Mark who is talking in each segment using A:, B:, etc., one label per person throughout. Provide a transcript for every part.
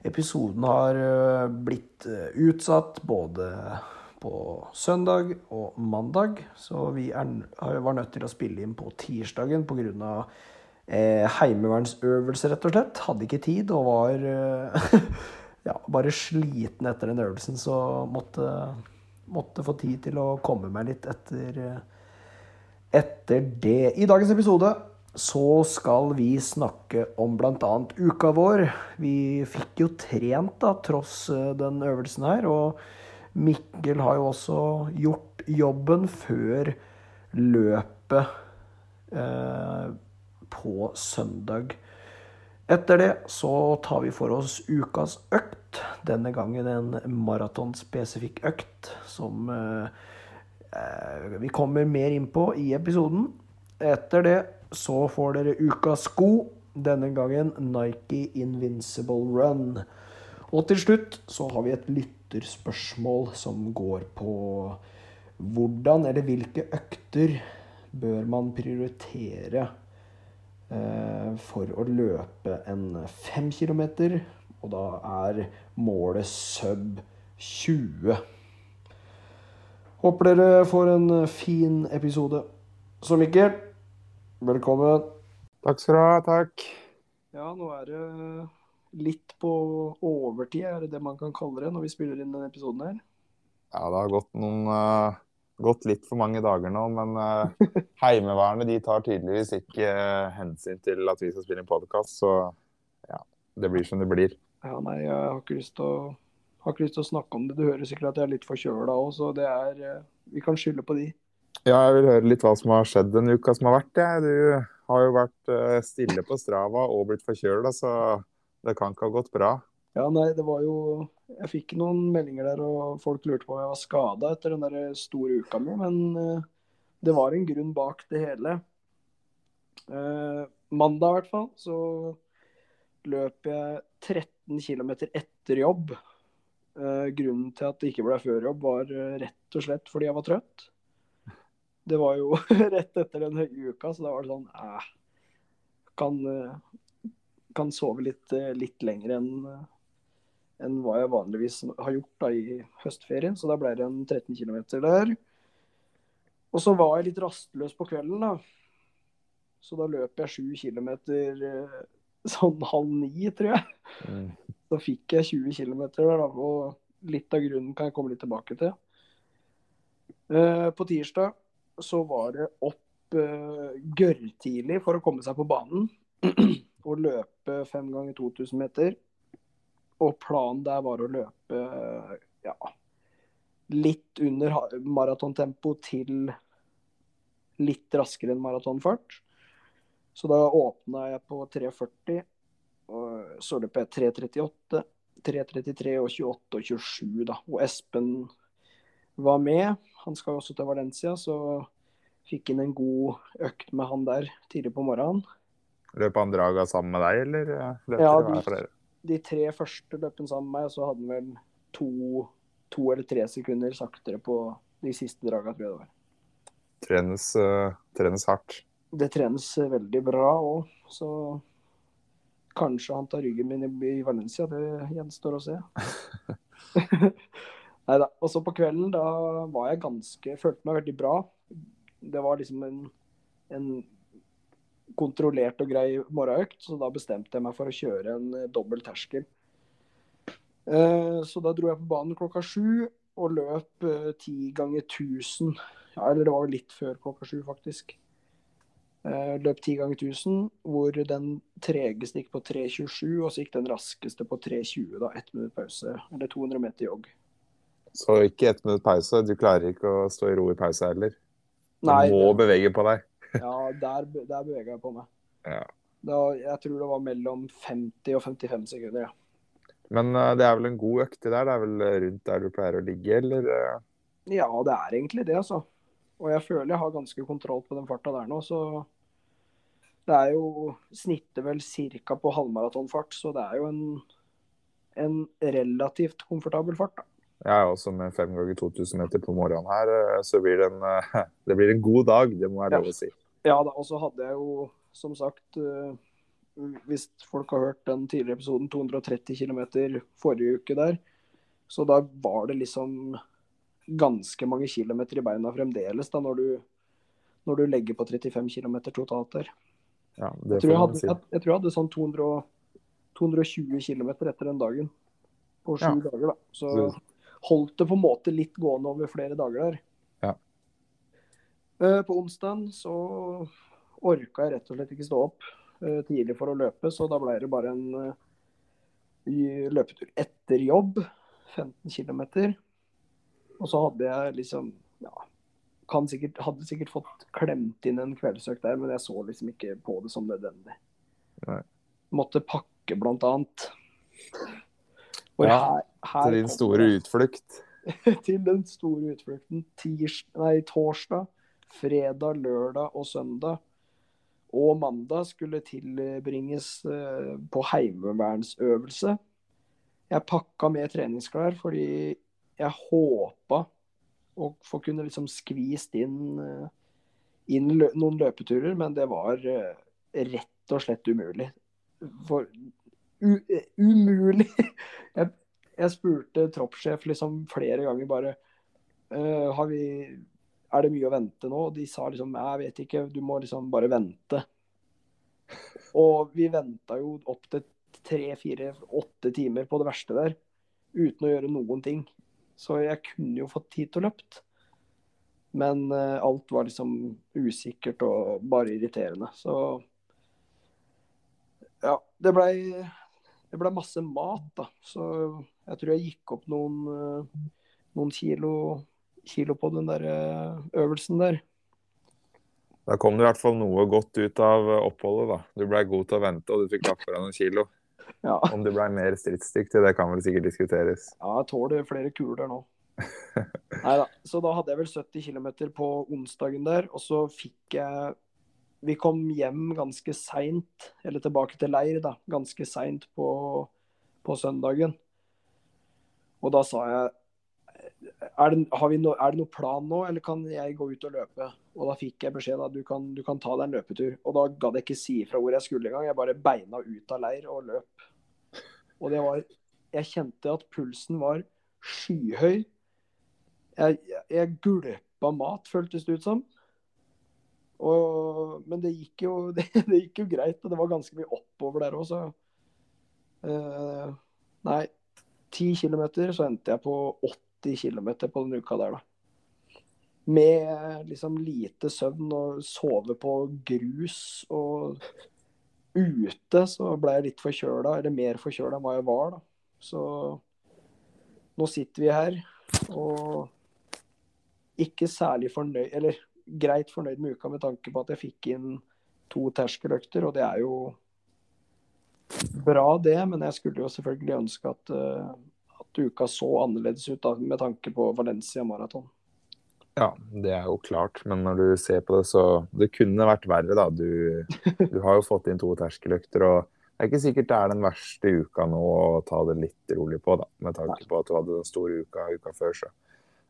A: Episoden har øh, blitt øh, utsatt både på søndag og mandag, så vi er, var nødt til å spille inn på tirsdagen pga. Eh, heimevernsøvelse, rett og slett. Hadde ikke tid og var øh, ja, bare sliten etter den øvelsen, så måtte, måtte få tid til å komme meg litt etter, etter det. I dagens episode så skal vi snakke om bl.a. uka vår. Vi fikk jo trent da, tross den øvelsen her. Og Mikkel har jo også gjort jobben før løpet eh, på søndag. Etter det så tar vi for oss ukas økt. Denne gangen en maratonspesifikk økt som eh, vi kommer mer inn på i episoden. Etter det så får dere ukas sko. Denne gangen Nike Invincible Run. Og til slutt så har vi et lytterspørsmål som går på hvordan eller hvilke økter bør man prioritere eh, for å løpe en fem kilometer, og da er målet sub 20. Håper dere får en fin episode. Så Mikkel, velkommen.
B: Takk skal du ha. Takk.
A: Ja, nå er det litt på overtid, er det det man kan kalle det, når vi spiller inn denne episoden her?
B: Ja, det har gått noen uh, gått litt for mange dager nå, men uh, Heimevernet de tar tydeligvis ikke uh, hensyn til at vi skal spille en podkast, så ja, det blir som det blir.
A: Ja, nei, jeg har ikke lyst til å, har ikke lyst til å snakke om det. Du hører sikkert at jeg er litt forkjøla òg, så det er Vi kan skylde på de.
B: Ja, jeg vil høre litt hva som har skjedd denne uka som har vært. Ja. Du har jo vært stille på Strava og blitt forkjøla, så det kan ikke ha gått bra.
A: Ja, nei, det var jo Jeg fikk noen meldinger der, og folk lurte på om jeg var skada etter den der store uka mi, men uh, det var en grunn bak det hele. Eh, mandag i hvert fall så løp jeg 13 km etter jobb. Eh, grunnen til at det ikke ble før jobb, var rett og slett fordi jeg var trøtt. Det var jo rett etter den høye uka, så da var det sånn eh, kan kan sove litt, litt lenger enn enn hva jeg vanligvis har gjort da i høstferien. Så da ble det en 13 km der. Og så var jeg litt rastløs på kvelden, da. Så da løp jeg 7 km sånn halv ni, tror jeg. Mm. Så fikk jeg 20 km der, da. Og litt av grunnen kan jeg komme litt tilbake til. På tirsdag så var det opp gørrtidlig for å komme seg på banen. og løpe fem ganger 2000 meter. Og planen der var å løpe ja, litt under maratontempo til litt raskere enn maratonfart. Så da åpna jeg på 3.40, og så løp jeg 3.38, 3.33 og 28 og 27, da. Og Espen var med. Han skal også til Valencia, så fikk inn en god økt med han der tidlig på morgenen.
B: Løp han draga sammen med deg, eller
A: ja, de. De tre første løp han sammen med meg, så hadde han vel to, to, eller tre sekunder saktere på de siste draga, tror jeg det var.
B: Trenes, uh, trenes hardt?
A: Det trenes veldig bra òg, så kanskje han tar ryggen min i, i Valencia. Det gjenstår å se. Nei da. Og så på kvelden, da var jeg ganske Følte meg veldig bra. Det var liksom en, en kontrollert og grei morgenøkt, så da bestemte jeg meg for å kjøre en uh, dobbel terskel. Uh, så da dro jeg på banen klokka sju og løp uh, ti ganger 1000. Ja, eller det var litt før klokka sju, faktisk. løp ti ganger 1000, hvor den tregeste gikk på 3.27, og så gikk den raskeste på 3.20, da. Ett minutt pause. Eller 200 meter jogg.
B: Så ikke ett minutt pause? Du klarer ikke å stå i ro i pause heller? Du Nei, må det... bevege på deg?
A: Ja, der, der beveger jeg på meg.
B: Ja.
A: Da, jeg tror det var mellom 50 og 55 sekunder. Ja.
B: Men uh, det er vel en god økt der? Det er vel rundt der du pleier å ligge, eller? Uh...
A: Ja, det er egentlig det, altså. Og jeg føler jeg har ganske kontroll på den farta der nå, så det er jo snittet vel ca. på halvmaratonfart, så det er jo en, en relativt komfortabel fart, da.
B: Ja, også med fem ganger 2000 meter på morgenen her, så blir det en, det blir en god dag, det må jeg lov å si.
A: Ja da, og så hadde jeg jo som sagt hvis folk har hørt den tidligere episoden, 230 km forrige uke der. Så da var det liksom ganske mange kilometer i beina fremdeles, da, når du, når du legger på 35 km totalt der.
B: Ja,
A: jeg, tror jeg, hadde, jeg, jeg, tror jeg hadde sånn 200, 220 km etter den dagen. På sju ja. dager, da. Så holdt det på en måte litt gående over flere dager der.
B: Ja.
A: Eh, på onsdagen så orka jeg rett og slett ikke stå opp. Eh, tidlig for å løpe, så da ble det bare en uh, løpetur etter jobb. 15 km. Og så hadde jeg liksom ja, sikkert, hadde sikkert fått klemt inn en kveldsøkt der, men jeg så liksom ikke på det som nødvendig.
B: Nei.
A: Måtte pakke, blant annet.
B: Og ja, her, her til din store utflukt.
A: til den store utflukten. Tirs, nei, torsdag, fredag, lørdag og søndag og mandag skulle tilbringes eh, på heimevernsøvelse. Jeg pakka med treningsklær fordi jeg håpa å få kunne liksom skvist inn, inn lø noen løpeturer, men det var eh, rett og slett umulig. For umulig! Jeg, jeg spurte troppssjef liksom flere ganger bare uh, vi er det mye å vente nå? Og de sa liksom jeg vet ikke, du må liksom bare vente. Og vi venta jo opp til tre, fire, åtte timer på det verste der uten å gjøre noen ting. Så jeg kunne jo fått tid til å løpt. Men uh, alt var liksom usikkert og bare irriterende. Så ja, det blei det ble masse mat, da. Så jeg tror jeg gikk opp noen, uh, noen kilo kilo på den der eh, øvelsen der.
B: Da kom det i hvert fall noe godt ut av oppholdet, da. Du blei god til å vente, og du fikk lagt fra deg noen kilo.
A: Ja.
B: Om du blei mer stridsdyktig, det kan vel sikkert diskuteres.
A: Ja, jeg tåler flere kuler nå. Nei da. Så da hadde jeg vel 70 km på onsdagen der, og så fikk jeg Vi kom hjem ganske seint, eller tilbake til leir, da, ganske seint på, på søndagen. Og da sa jeg er det, no, er det noe plan nå, eller kan jeg gå ut og løpe? Og da fikk jeg beskjed at du kan, du kan ta deg en løpetur. Og da gadd jeg ikke si ifra hvor jeg skulle engang. Jeg bare beina ut av leir og løp. Og det var Jeg kjente at pulsen var skyhøy. Jeg, jeg, jeg gulpa mat, føltes det ut som. Og, men det gikk, jo, det, det gikk, jo, greit, og det var ganske mye oppover der òg, så uh, Nei, 10 kilometer, så endte jeg på 80 80 km på den uka der, da. Med liksom lite søvn og sove på grus og ute så ble jeg litt forkjøla, eller mer forkjøla enn hva jeg var, da. Så nå sitter vi her og ikke særlig fornøyd, eller greit fornøyd med uka med tanke på at jeg fikk inn to terskeløkter, og det er jo bra, det. Men jeg skulle jo selvfølgelig ønske at uh, at uka så annerledes ut da, med tanke på Valencia maraton.
B: Ja, det er jo klart, men når du ser på det, så Det kunne vært verre, da. Du, du har jo fått inn to terskeløkter, og det er ikke sikkert det er den verste uka nå å ta det litt rolig på, da. Med tanke på at du hadde den store uka uka før, så.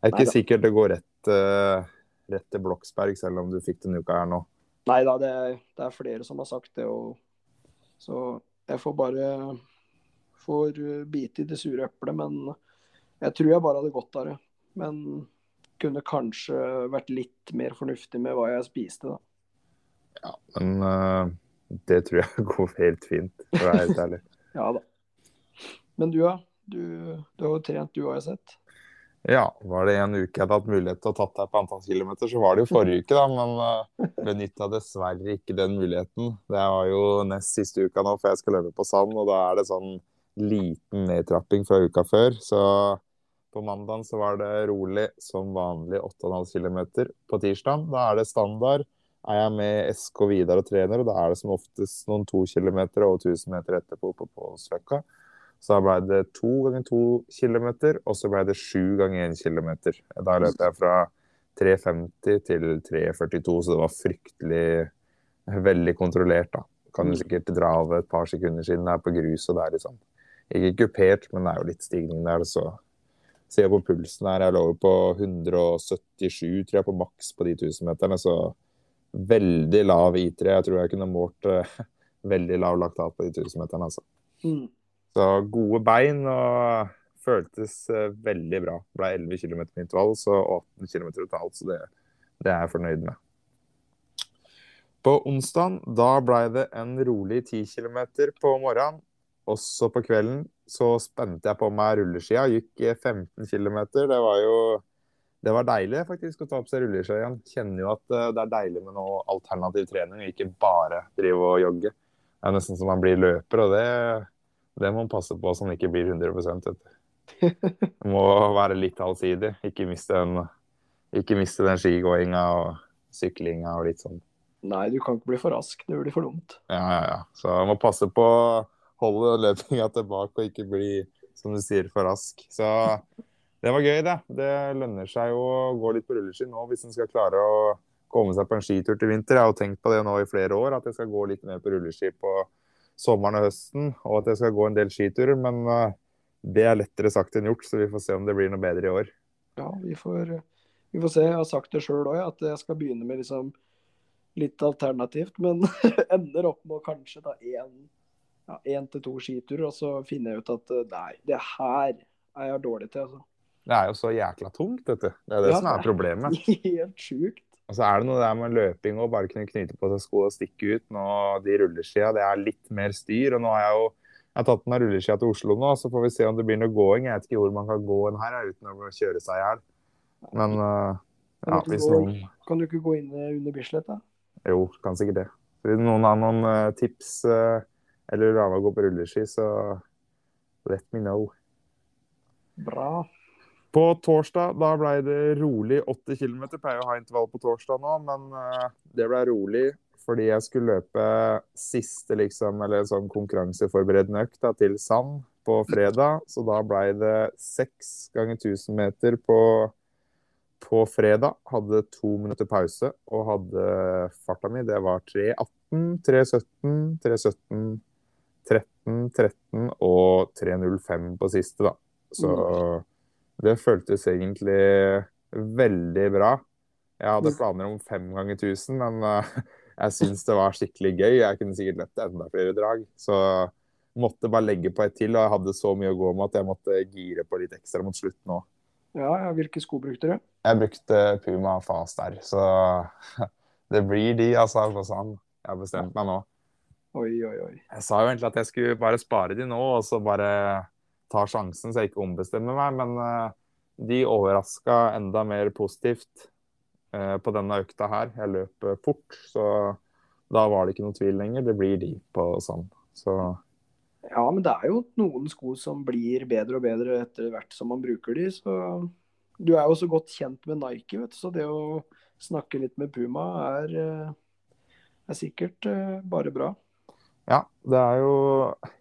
B: Det er ikke Neida. sikkert det går rett, uh, rett til Bloksberg, selv om du fikk den uka her nå.
A: Nei da, det, det, er flere som har sagt det, og så jeg får bare får eh, bite i det sure eplet. Men jeg tror jeg bare hadde godt av det. Men kunne kanskje vært litt mer fornuftig med hva jeg spiste, da.
B: Ja, men uh, det tror jeg går helt fint, for å være helt ærlig.
A: ja da. Men du, da? Du, du har jo trent, du har jeg sett.
B: Ja, var det en uke jeg hadde hatt mulighet til å tatt deg på antall kilometer, så var det jo forrige uke, da. Men uh, eh, benytta dessverre ikke den muligheten. Det var jo nest siste uka nå, for jeg skal løpe på sand, og da er det sånn liten nedtrapping fra uka før. Så på mandag så var det rolig som vanlig 8,5 km. På tirsdag da er det standard. Er jeg med SK Vidar og trener, og da er det som oftest noen 2 kilometer og 1000 meter etterpå på Pålsløkka. Så da ble det to ganger to kilometer, og så ble det sju ganger én kilometer. Da løp jeg fra 3.50 til 3.42, så det var fryktelig veldig kontrollert, da. Kan du sikkert dra av et par sekunder siden det er på grus og det er litt sånn Ikke kupert, men det er jo litt stigning der, så ser jeg på pulsen her. Jeg lå jo på 177, tror jeg, på maks på de 1000-meterne, så veldig lav I3. Jeg tror jeg kunne målt uh, veldig lav laktat på de 1000-meterne, altså.
A: Mm.
B: Så gode bein og føltes uh, veldig bra. Det ble 11 km med intervall, så 18 km totalt, så det, det er jeg fornøyd med. På onsdag da ble det en rolig 10 km på morgenen. Også på kvelden så spente jeg på meg rulleskia. Gikk 15 km. Det var jo det var deilig faktisk å ta på seg rulleskia igjen. Kjenner jo at eh, det er deilig med noe alternativ trening, og ikke bare drive og jogge. Det er nesten som man blir løper, og det, det må man passe på så man ikke blir 100 vet. Det må være litt allsidig. Ikke miste den, ikke miste den skigåinga og syklinga og litt sånn.
A: Nei, du kan ikke bli for rask. Det blir for dumt.
B: Ja, ja, ja. Så man må passe på å holde løpinga tilbake og ikke bli, som du sier, for rask. Så det var gøy, det. Det lønner seg å gå litt på rulleski nå hvis en skal klare å komme seg på en skitur til vinter. Jeg har jo tenkt på det nå i flere år, at jeg skal gå litt mer på rulleski på sommeren og høsten. Og at jeg skal gå en del skiturer. Men uh, det er lettere sagt enn gjort, så vi får se om det blir noe bedre i år.
A: Ja, vi får, vi får se. Jeg har sagt det sjøl òg, at jeg skal begynne med liksom litt alternativt. Men ender opp med å kanskje ta én ja, til to skiturer, og så finner jeg ut at eh, nei, det her er jeg dårlig til. altså.
B: Det er jo så jækla tungt, dette. Det er det ja, som er problemet.
A: Helt sjukt.
B: Og så er det noe der med løping og bare kunne knyte på seg sko og stikke ut. Nå, De rulleskia, det er litt mer styr. Og nå har jeg jo jeg har tatt med rulleskia til Oslo nå, så får vi se om det blir noe gåing. Jeg vet ikke hvor man kan gå en her uten å kjøre seg i hjel. Men uh, ja, hvis noen
A: Kan du ikke gå inn under Bislett, da?
B: Jo, kan sikkert det. Hvis noen har noen uh, tips uh, eller la meg gå på rulleski, så let me know.
A: Bra.
B: På torsdag da ble det rolig 80 km. Pleier å ha intervall på torsdag nå, men uh, det ble rolig fordi jeg skulle løpe siste liksom, eller sånn konkurranseforberedende økt da, til Sand på fredag. Så da ble det seks ganger 1000 meter på, på fredag. Hadde to minutter pause og hadde farta mi. Det var 3.18, 3.17, 3.17 13, 13 og 3.05 på siste, da. Så mm. Det føltes egentlig veldig bra. Jeg hadde mm. planer om fem ganger 1000, men uh, jeg syns det var skikkelig gøy. Jeg kunne sikkert lett enda flere drag. Så måtte bare legge på et til, og jeg hadde så mye å gå med at jeg måtte gire på litt ekstra mot slutten òg.
A: Ja, ja, hvilke sko brukte du?
B: Jeg brukte Puma Fast R. Så det blir de, altså. sånn. Jeg har bestemt meg nå.
A: Oi, oi, oi.
B: Jeg sa jo egentlig at jeg skulle bare spare de nå, og så bare ta sjansen så jeg ikke ombestemmer meg. Men uh, de overraska enda mer positivt uh, på denne økta her. Jeg løp uh, fort, så da var det ikke noen tvil lenger. Det blir de på sånn. Så
A: Ja, men det er jo noen sko som blir bedre og bedre etter hvert som man bruker de, så Du er jo så godt kjent med Nike, vet du, så det å snakke litt med Puma er, er sikkert bare bra.
B: Ja, det er jo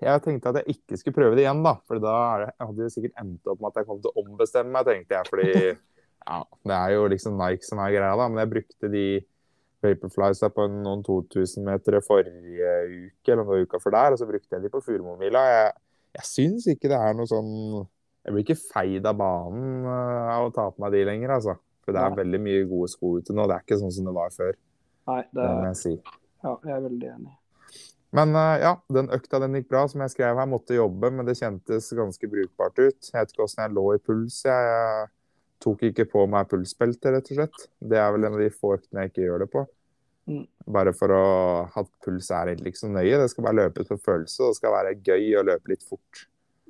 B: Jeg tenkte at jeg ikke skulle prøve det igjen, da. For da det, jeg hadde jo sikkert endt opp med at jeg kom til å ombestemme meg, tenkte jeg. Fordi ja, det er jo liksom Nike som er greia, da. Men jeg brukte de Vaporfliesa på noen 2000 meter forrige uke, eller noen uka for der. Og så brukte jeg de på Furumomila. Jeg, jeg syns ikke det er noe sånn Jeg blir ikke feid av banen uh, av å ta på meg de lenger, altså. For det er Nei. veldig mye gode sko ute nå. Det er ikke sånn som det var før.
A: Nei, det, det må jeg si. Ja, jeg er veldig enig.
B: Men uh, ja, den økta den gikk bra. Som jeg skrev her, måtte jobbe, men det kjentes ganske brukbart ut. Jeg vet ikke åssen jeg lå i puls. Jeg, tok ikke på meg pulsbelte, rett og slett. Det er vel en av de få øktene jeg ikke gjør det på. Mm. Bare for å ha puls er egentlig ikke så nøye. Det skal bare løpes på følelse, og det skal være gøy å løpe litt fort.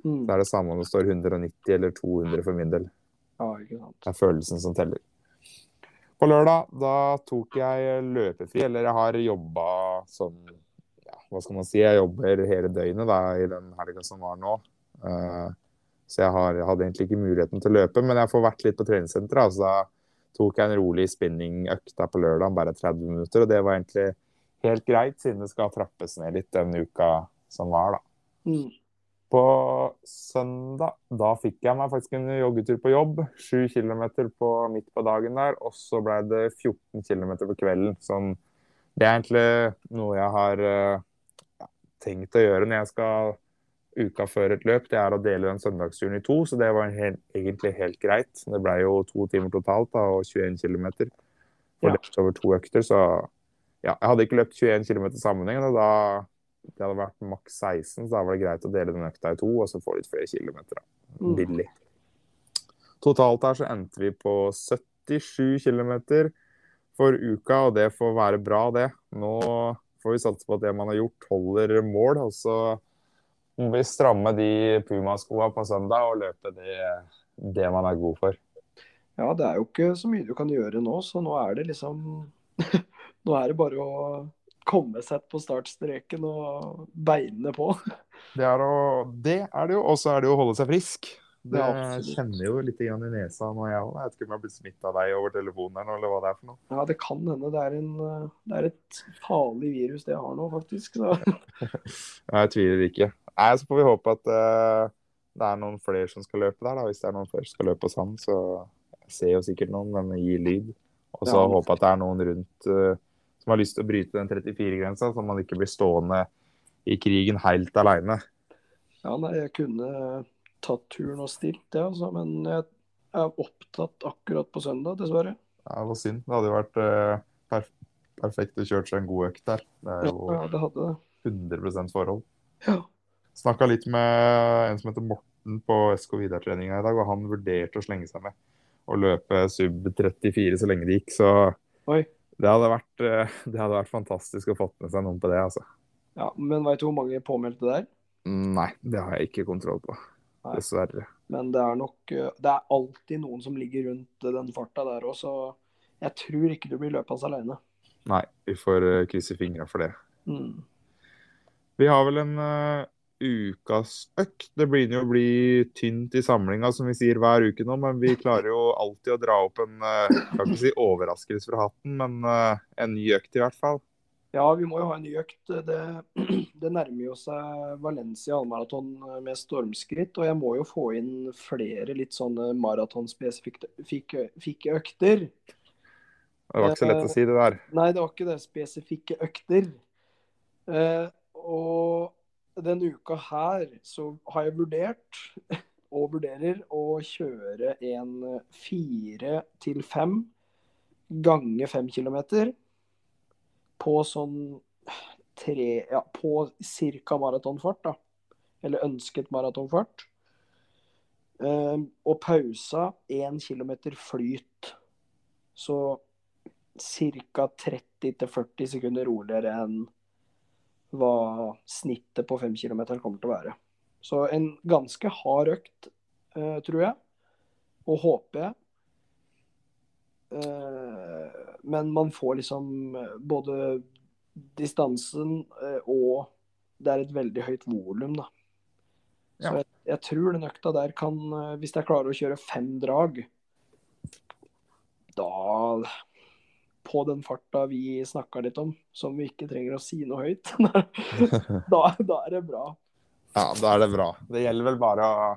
B: Mm. Det er det samme om det står 190 eller 200 for min del.
A: Ja.
B: Det er følelsen som teller. På lørdag da tok jeg løpefri, eller jeg har jobba sånn hva skal man si, jeg jobber hele døgnet da, i den helga som var nå. Uh, så jeg, har, hadde egentlig ikke muligheten til å løpe, men jeg får vært litt på treningssenteret. Altså, da tok jeg en rolig spinningøkt på lørdag, bare 30 minutter. Og det var egentlig helt greit, siden det skal trappes ned litt den uka som var, da.
A: Mm.
B: På søndag da fikk jeg meg faktisk en joggetur på jobb. 7 kilometer på, midt på dagen der. Og så ble det 14 km på kvelden. Sånn, det er egentlig noe jeg har uh, tenkt å gjøre når jeg skal uka før et løp. Det er å dele den søndagsturen i to, så det var helt, egentlig helt greit. Det ble jo to timer totalt da, og 21 km fordelt ja. over to økter. Så ja, jeg hadde ikke løpt 21 km sammenhengende. Da det hadde vært maks 16, så da var det greit å dele den økta i to og så få litt flere kilometer. Mm. Billig. Totalt her så endte vi på 77 km for uka, og det får være bra, det. Nå får vi satse på at det man har gjort, holder mål. Og så må vi stramme de Puma-skoa på søndag og løpe det, det man er god for.
A: Ja, det er jo ikke så mye du kan gjøre nå, så nå er det liksom Nå er det bare å komme seg på startstreken og beine på.
B: Det er, å, det, er det jo. Og så er det jo å holde seg frisk. Det jeg kjenner jo litt i nesa nå, jeg òg. Jeg vet ikke om jeg har blitt smitta av deg over telefonen eller hva det er for noe.
A: Ja, det kan hende. Det er, en, det er et farlig virus det jeg har nå, faktisk.
B: jeg tviler ikke. Nei, Så får vi håpe at uh, det er noen flere som skal løpe der. da. Hvis det er noen flere som skal løpe hos han, så jeg ser jo sikkert noen, men gir lyd. Og så ja. håpe at det er noen rundt uh, som har lyst til å bryte den 34-grensa, så man ikke blir stående i krigen helt aleine.
A: Ja, nei, jeg kunne tatt turen og stilt det, altså, men jeg er opptatt akkurat på søndag, dessverre.
B: Ja, det var synd. Det hadde jo vært uh, perf perfekt å kjøre seg en god økt der. Det er jo
A: ja, det hadde
B: det. 100 forhold.
A: Ja.
B: Snakka litt med en som heter Morten på SK Vidar-treninga i dag, og han vurderte å slenge seg med å løpe sub 34 så lenge det gikk. Så
A: Oi.
B: Det hadde, vært, eh, det hadde vært fantastisk å fått med seg noen på det, altså.
A: Ja, Men veit du hvor mange påmeldte der?
B: Nei, det har jeg ikke kontroll på. Dessverre.
A: Men det er nok eh, Det er alltid noen som ligger rundt den farta der òg, så jeg tror ikke du blir løpende alene.
B: Nei, vi får eh, krysse fingra for det.
A: Mm.
B: Vi har vel en ukas økt. Det begynner jo å bli tynt i samlinga, som vi sier hver uke nå. Men vi klarer jo alltid å dra opp en uh, kan ikke si overraskelse fra hatten, men uh, en ny økt i hvert fall.
A: Ja, vi må jo ha en ny økt. Det, det nærmer jo seg Valencia halvmaraton med stormskritt. Og jeg må jo få inn flere litt sånne maratonspesifikke økter.
B: Det var ikke så lett å si det der.
A: Nei, det var ikke det. Spesifikke økter. og denne uka her så har jeg vurdert, og vurderer, å kjøre en fire til fem ganger fem kilometer på sånn tre Ja, på ca. maratonfart, da. Eller ønsket maratonfart. Um, og pausa én kilometer flyt. Så ca. 30-40 sekunder roligere enn hva snittet på fem kilometer kommer til å være. Så en ganske hard økt, uh, tror jeg. Og håper jeg. Uh, men man får liksom eh, både distansen uh, og det er et veldig høyt volum, da. Så jeg, jeg, tror den økta der kan Hvis jeg klarer å kjøre fem drag, da på den farta vi snakka litt om, som vi ikke trenger å si noe høyt, da, da, er det bra.
B: Ja, da er det bra. Det gjelder vel bare å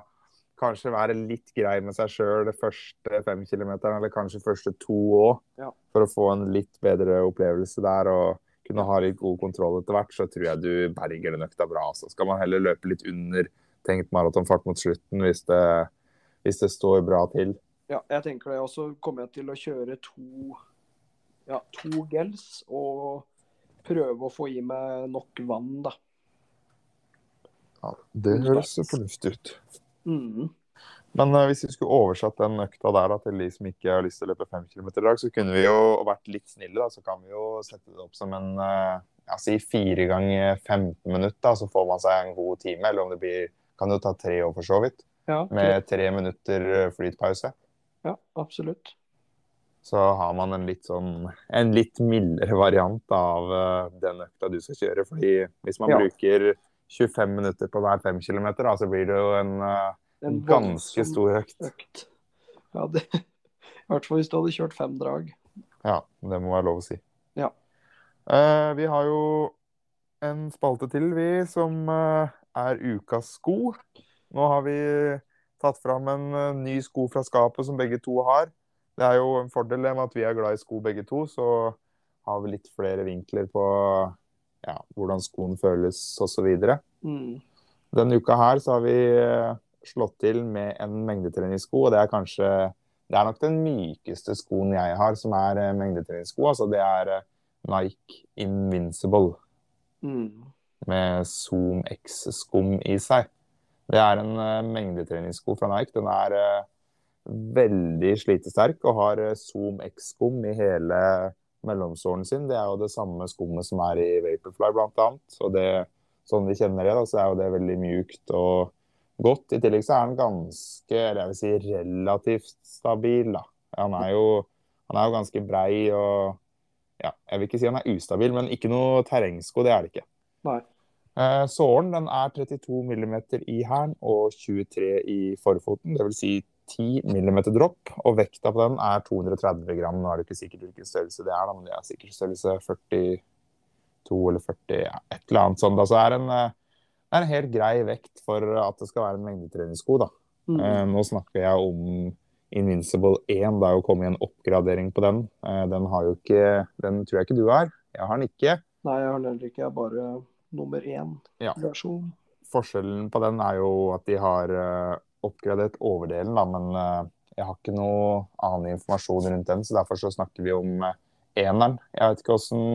B: kanskje være litt grei med seg sjøl de første fem kilometerne, eller kanskje første to òg,
A: ja.
B: for å få en litt bedre opplevelse der. og kunne ha litt god kontroll etter hvert, så tror jeg du berger den økta bra. Så skal man heller løpe litt under tenkt maratonfart mot slutten hvis det, hvis det står bra til.
A: Ja, jeg tenker det. Og så kommer jeg til å kjøre to ja, to gels og prøve å få i meg nok vann, da.
B: Ja, det høres fornuftig ut.
A: Mm.
B: Men uh, hvis vi skulle oversatt den økta der da, til de som ikke har lyst til å løpe 5 km i dag, så kunne vi jo vært litt snille. da, Så kan vi jo sette det opp som en uh, ja, si fire ganger 15 minutter, så får man seg en god time. Eller om det blir Kan jo ta tre år, for så vidt.
A: Ja,
B: med tre minutter eh, flytpause.
A: Ja, absolutt
B: så har man en litt sånn en litt mildere variant av uh, den økta du skal kjøre. fordi hvis man ja. bruker 25 minutter på hver 5 km, så blir det jo en, uh, en ganske stor økt. økt.
A: Ja, det, I hvert fall hvis du hadde kjørt fem drag.
B: Ja, det må være lov å si.
A: Ja.
B: Uh, vi har jo en spalte til, vi, som er ukas sko. Nå har vi tatt fram en eh, ny sko fra skapet som begge to har. Det er jo en fordel med at vi er glad i sko begge to, så har vi litt flere vinkler på ja, hvordan skoen føles osv.
A: Mm.
B: Denne uka her så har vi eh, slått til med en mengdetreningssko, og det er kanskje det er nok den mykeste skoen jeg har som er eh, mengdetreningssko. Altså det er eh, Nike Invincible
A: Mm.
B: med Zoom X-skum i seg. Det er en mengdetreningssko fra Nike. Den er veldig slitesterk og har Zoom X-skum i hele mellomsålen sin. Det er jo det samme skummet som er i Vaporfly, annet. Og det, sånn vi kjenner det, da, så er jo det veldig mjukt og godt. I tillegg så er den ganske, eller jeg vil si relativt stabil, da. Han er jo, han er jo ganske brei og ja, jeg vil ikke si han er ustabil, men ikke noe terrengsko, det er det ikke.
A: Nei.
B: Eh, sålen den er 32 mm i hælen og 23 i forfoten, dvs. Si 10 mm dropp. Og vekta på den er 230 gram. Nå er det ikke sikkert hvilken størrelse det er, da, men det er sikkert størrelse 42 eller 40, ja, et eller annet sånt. Altså, det, er en, eh, det er en helt grei vekt for at det skal være en mengdetreningssko. da.
A: Mm.
B: Eh, nå snakker jeg om Invincible 1. Det er jo kommet en oppgradering på den. Eh, den har jo ikke Den tror jeg ikke du har. Jeg har den ikke.
A: Nei, jeg har den ikke. Jeg er bare nummer én
B: Ja. Forskjellen på den er jo at de har eh, oppgradert overdelen, da, men eh, jeg har ikke noe annen informasjon rundt den, så derfor så snakker vi om eh, eneren. Jeg vet ikke åssen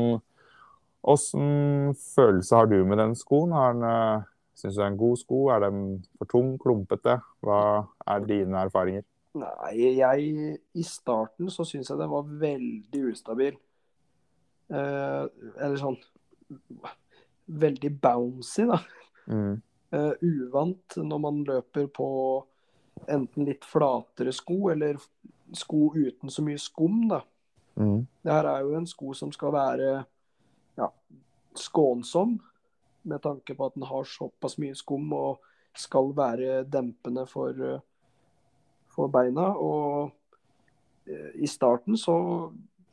B: Åssen følelse har du med den skoen? Har den, eh, Syns du det er en god sko? Er den for tung? Klumpete? Hva er dine erfaringer?
A: Nei, jeg I starten så syns jeg den var veldig ustabil. Eh, eller sånn Veldig bouncy, da.
B: Mm.
A: Eh, uvant når man løper på enten litt flatere sko eller sko uten så mye skum, da.
B: Mm.
A: Det her er jo en sko som skal være ja, skånsom, med tanke på at den har såpass mye skum og skal være dempende for, eh, for beina. Og eh, i starten så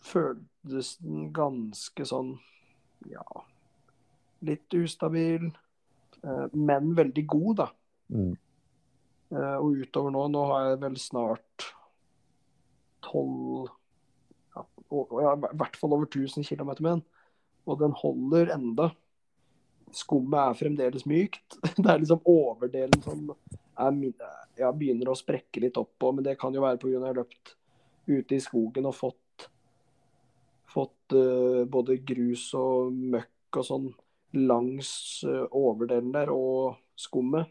A: føltes den ganske sånn ja litt ustabil, men veldig god, da.
B: Mm.
A: Eh, Og utover nå, nå har jeg vel snart tolv ja, ja, I hvert fall over 1000 km med den. Og den holder enda. Skummet er fremdeles mykt. Det er liksom overdelen som er, min- ja, begynner å sprekke litt opp på, men det kan jo være pga. jeg har løpt ute i skogen og fått, fått uh, både grus og møkk og sånn langs eh, overdelen der, og skummet.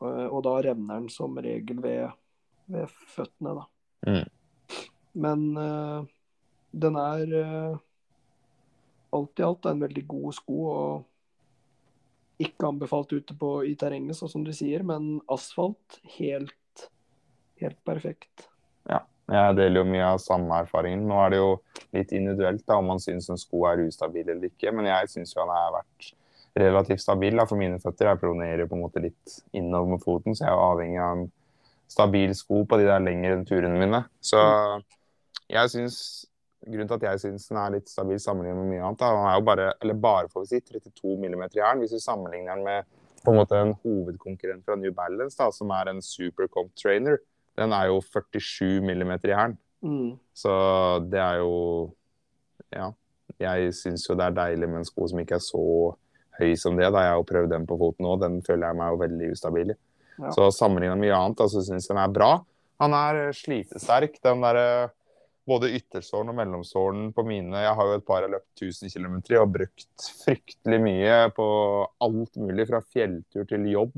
A: Eh, og da revner den som regel ved, ved føttene, da.
B: Mm.
A: Men uh, den er uh, alt i alt en veldig god sko. og Ikke anbefalt ute på, i terrenget, sånn som du sier, men asfalt helt, helt perfekt.
B: Jeg deler jo mye av samme erfaringen. Nå er det jo litt individuelt da, om man syns en sko er ustabil eller ikke, men jeg syns jo han har vært relativt stabil da, for mine føtter. Jeg pronerer på en måte litt innover med foten, så jeg er avhengig av en stabil sko på de der lengre turene mine. Så jeg syns Grunnen til at jeg syns den er litt stabil sammenlignet med mye annet, da, han er jo bare, eller bare får vi si, 32 mm i hælen. Hvis vi sammenligner den med på en måte en hovedkonkurrent fra New Balance, da, som er en Supercomp Trainer, den er jo 47 millimeter i hælen.
A: Mm.
B: Så det er jo Ja. Jeg syns jo det er deilig med en sko som ikke er så høy som det. da Jeg har prøvd den på foten òg. Den føler jeg meg jo veldig ustabil i.
A: Ja.
B: Så sammenligna med mye annet, så så syns jeg den er bra. Han er eh, slitesterk. Den derre både yttersåren og mellomsåren på mine Jeg har jo et par jeg har løpt 1000 km i og brukt fryktelig mye på alt mulig, fra fjelltur til jobb,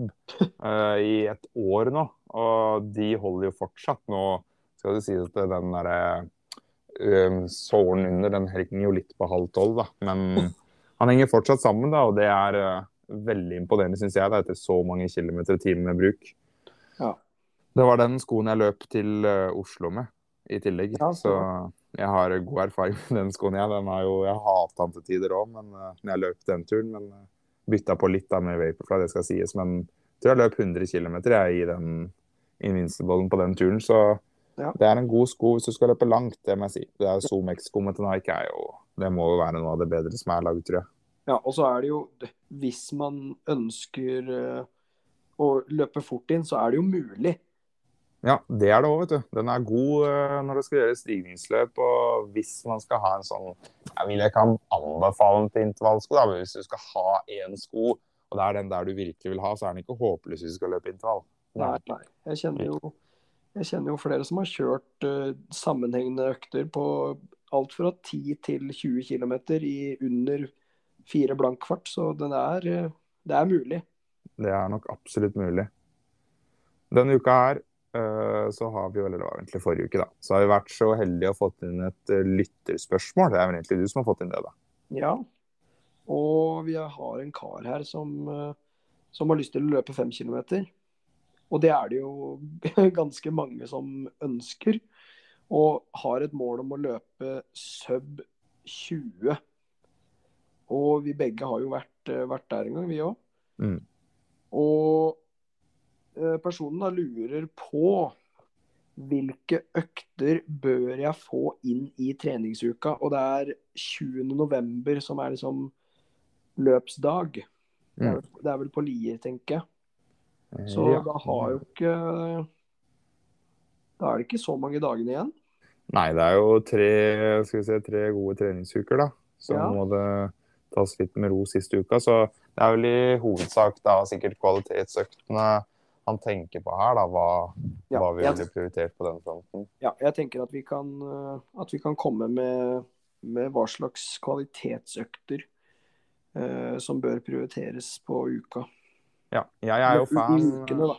B: uh, i et år nå. Og de holder jo fortsatt. Nå skal det sies at den derre ø, såren under, den henger jo litt på halv tolv, da. Men han henger fortsatt sammen, da, og det er uh, veldig imponerende, syns jeg, da, etter så mange kilometer og timer med bruk.
A: Ja.
B: Det var den skoen jeg løp til Oslo med, i tillegg.
A: Ja, så
B: så jeg har god erfaring med den skoen, jeg. Den har jo, jeg har den til tider òg, men uh, jeg løp den turen. Men uh, bytta på litt da med Vaporfly, det skal sies. Men jeg tror jeg løp 100 km i den Invinciblen på den turen, så
A: Ja.
B: det er en god sko hvis du skal løpe langt, det må jeg si. Det er Zoom X-skummet til Nike er jo Det må jo være noe av det bedre som er laget, tror jeg.
A: Ja, og så er det jo Hvis man ønsker eh, å løpe fort inn, så er det jo mulig.
B: Ja, det er det òg, vet du. Den er god eh, når det skal gjøres stigningsløp. Og hvis man skal ha en sånn Jeg vil ikke anbefale den til intervallsko, da, men hvis du skal ha én sko, og det er den der du virkelig vil ha, så er den ikke håpløs hvis du skal løpe intervall.
A: Nei, nei. Jeg kjenner jo, jeg kjenner jo flere som har kjørt uh, sammenhengende økter på alt fra 10 til 20 km i under fire blank kvart, så den er, uh, det er mulig.
B: Det er nok absolutt mulig. Denne uka her så har vi jo, eller det var egentlig forrige uke, da, så har vi vært så heldige å fått inn et eh, lytterspørsmål. Det er vel egentlig du som har fått inn det, da.
A: Ja. Og vi har en kar her som, eh, som har lyst til å løpe fem kilometer. Og det er det jo ganske mange som ønsker. Og har et mål om å løpe sub 20. Og vi begge har jo vært, eh, vært der en gang, vi òg.
B: Mm.
A: Og eh, personen da lurer på hvilke økter bør jeg få inn i treningsuka. Og det er 20. november som er liksom løpsdag. Det er,
B: vel,
A: det er vel på Lier, tenker jeg. Så
B: Ja.
A: da har jo ikke Da er det ikke så mange dagene igjen.
B: Nei, det er jo tre, se, tre gode treningsuker, da. Så
A: Ja.
B: må det tas litt med ro siste uka. Så det er vel i hovedsak da sikkert kvalitetsøktene han tenker på her, da. Hva,
A: Ja,
B: hva vi ville prioritert på den fronten.
A: Ja, jeg tenker at vi kan, eh, at vi kan komme med, med hva slags kvalitetsøkter eh, som bør prioriteres på uka.
B: Ja, jeg er jo fan
A: Ukene.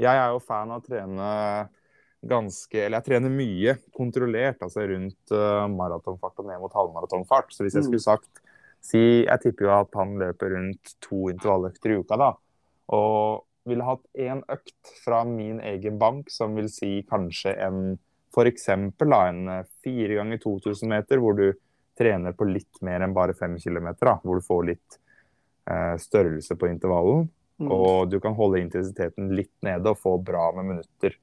B: Jeg er jo fan av å trene ganske Eller jeg trener mye kontrollert, altså rundt uh, maratonfart og ned mot halvmaratonfart. Så hvis jeg
A: Mm.
B: skulle sagt si, Jeg tipper jo at han løper rundt to intervalløkter i uka, da. Og ville hatt én økt fra min egen bank, som vil si kanskje en F.eks. en eh, fire ganger 2000 meter, hvor du trener på litt mer enn bare fem kilometer. Hvor du får litt eh, størrelse på intervallen.
A: Mm.
B: Og du kan holde intensiteten litt nede og få bra med minutter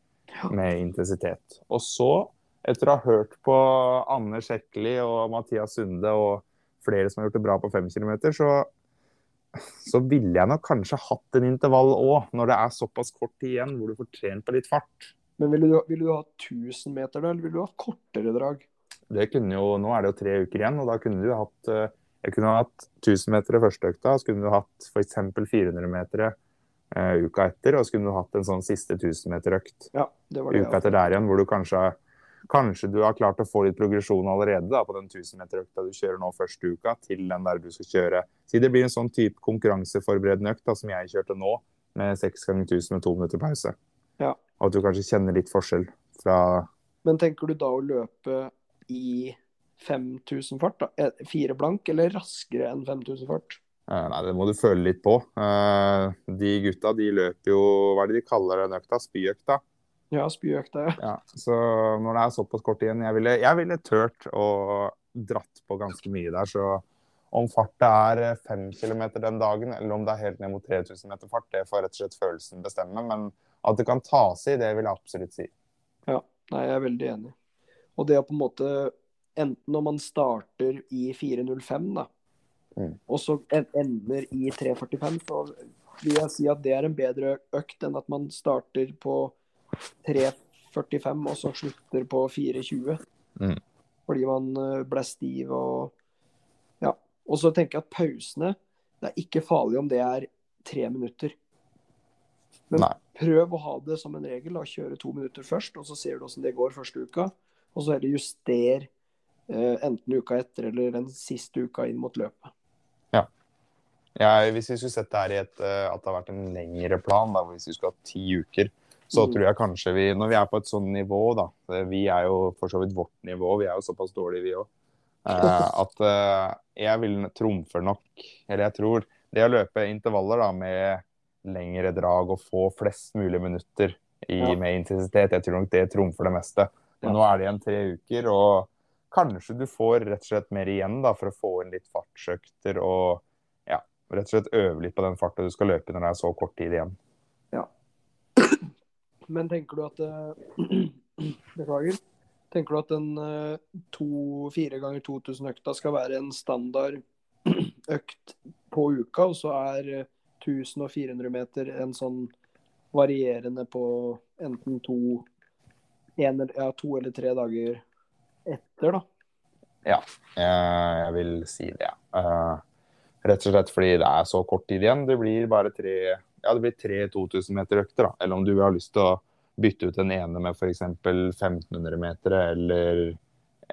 B: med intensitet. Og så, etter å ha hørt på Anne Sjekkeli og Mathias Sunde og flere som har gjort det bra på fem kilometer, så, så ville jeg nok kanskje hatt en intervall òg, når det er såpass kort tid igjen, hvor du får trent på litt fart.
A: Men ville du, ville du ha 1000 meter da, eller ville du ha kortere drag?
B: Det kunne jo, Nå er det jo tre uker igjen, og da kunne du hatt eh, Jeg kunne hatt 1000 meter i første økta, så kunne du hatt f.eks. 400 meter uh, uka etter, og så kunne du hatt en sånn siste 1000 meter-økt
A: Ja, det var det.
B: uka etter der igjen, hvor du kanskje, kanskje du har klart å få litt progresjon allerede da, på den 1000-meterøkta du kjører nå første uka, til den der du skal kjøre. Si det blir en sånn type konkurranseforberedende økt da, som jeg kjørte nå, med 6 ganger 1000 med to minutter pause.
A: Ja.
B: Og at du kanskje kjenner litt forskjell fra
A: Men tenker du da å løpe i 5000 fart, da? Eh, Fire blank, eller raskere enn 5000 fart?
B: eh, Nei, det må du føle litt på. Eh, De gutta de løper jo Hva er det de kaller den økta? Spyøkta?
A: Ja, spyøkta, ja.
B: Ja, så når det er såpass kort igjen Jeg ville, jeg ville tørt å dratt på ganske mye der. Så om fartet er fem kilometer den dagen, eller om det er helt ned mot 3000 meter fart, det får rett og slett følelsen bestemme. Men at det kan tas i, det vil jeg absolutt si.
A: Ja, nei, jeg er veldig enig. Og det å på en måte Enten når man starter i 4.05, da,
B: Mm.
A: og så ender i 3.45, så vil jeg si at det er en bedre økt enn at man starter på 3.45 og så slutter på 4.20.
B: Mm.
A: Fordi man eh, ble stiv og Ja. Og så tenker jeg at pausene Det er ikke farlig om det er tre minutter. Men
B: Nei.
A: prøv å ha det som en regel. da, Kjøre to minutter først, og så ser du hvordan det går første uka. Og så heller juster eh, enten uka etter eller den siste uka inn mot løpet.
B: Ja, hvis vi skulle sett det her i et, eh, at det har vært en lengre plan, da, hvis vi skulle hatt ti uker, så
A: Mm.
B: tror jeg kanskje vi Når vi er på et sånn nivå, da eh, Vi er jo for så vidt vårt nivå, vi er jo såpass dårlige, vi òg. at eh, jeg vil trumfe nok Eller jeg tror det å løpe intervaller da med lengre drag og få flest mulig minutter i, med intensitet, jeg tror nok det trumfer det meste. Men nå er det igjen tre uker, og kanskje du får rett og slett mer igjen da, for å få inn litt fartsøkter og ja, rett og slett øve litt på den farta du skal løpe når det er så kort tid igjen.
A: Men tenker du at eh, Beklager. Tenker du at en eh, to, fire ganger 2000-økta skal være en standard økt på uka, og så er 1000 og 400 meter en sånn varierende på enten to, en, ja, to eller tre dager etter, da.
B: Ja, jeg vil si det. Rett og slett fordi det er så kort tid igjen. Det blir bare tre, ja, det blir tre 2000 meter økter. da. Eller om du har lyst til å bytte ut den ene med f.eks. 1500 meter eller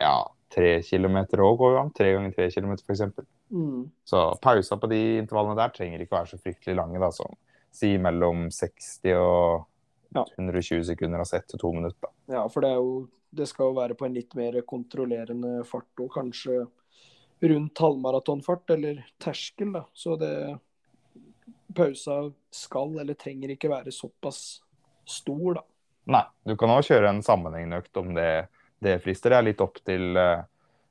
B: ja, tre kilometer òg går jo an. Tre ganger tre kilometer, f.eks. Mm. Så pausa på de intervallene der trenger ikke å være så fryktelig lange. da, sånn si mellom 60 og ja. 120 sekunder, altså ett til to minutter.
A: Ja, for det, er jo, det skal jo være på en litt mer kontrollerende fart, og kanskje rundt halvmaratonfart, eller terskel, da. Så det Pausa skal eller trenger ikke være såpass stor, da.
B: Nei, du kan òg kjøre en sammenhengende økt om det, det frister. Det er litt opp til uh,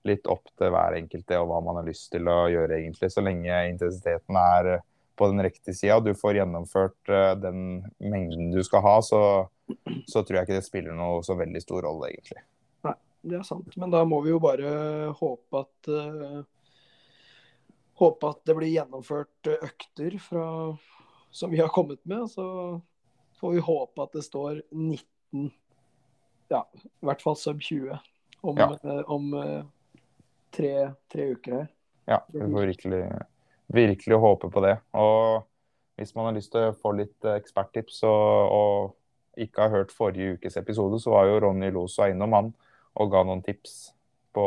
B: litt opp til hver enkelte og hva man har lyst til å gjøre, egentlig. Så lenge intensiteten er eh, på den riktige sida, du får gjennomført uh, den mengden du skal ha, så, så, tror jeg ikke det spiller noe så veldig stor rolle, egentlig.
A: Nei, det er sant. Men da må vi jo bare håpe at Håpe at det blir gjennomført økter fra, som vi har kommet med. Så får vi håpe at det står 19, ja, i hvert fall sub 20 om, ja. om tre, tre uker her.
B: Ja, vi får virkelig, virkelig håpe på det. Og hvis man har lyst til å få litt eh, eksperttips og, og ikke har hørt forrige ukes episode, så var jo Ronny Losa innom han og ga noen tips på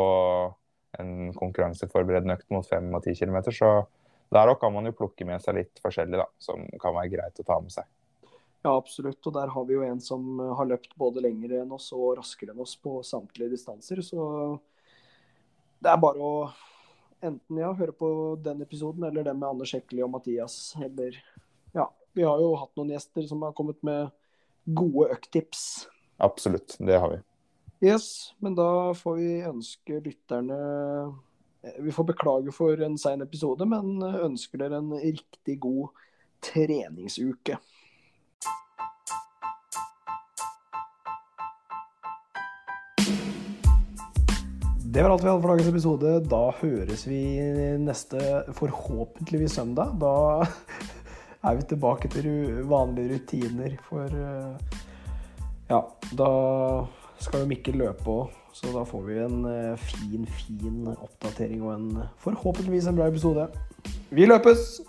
B: en konkurranseforberedende økt mot 5 og 10 km. Så der òg kan man jo plukke med seg litt forskjellig, da, som kan være greit å ta med seg.
A: Ja, absolutt. Og der har vi jo en som har løpt både lengre enn oss og raskere enn oss på samtlige distanser. Så det er bare å enten ja, høre på den episoden eller den med Anders Hekli og Mathias. Eller ja. Vi har jo hatt noen gjester som har kommet med gode økttips.
B: Absolutt, det har vi.
A: Yes, men da får vi ønske lytterne eh, Vi får beklage for en sein episode, men ønsker dere en riktig god treningsuke. Det var alt vi hadde for dagens episode. Da høres vi neste, forhåpentligvis søndag. Da er vi tilbake til vanlige rutiner for eh, Ja, da skal jo Mikkel løpe òg, så da får vi en eh, fin, fin oppdatering og en forhåpentligvis en bra episode. Vi løpes!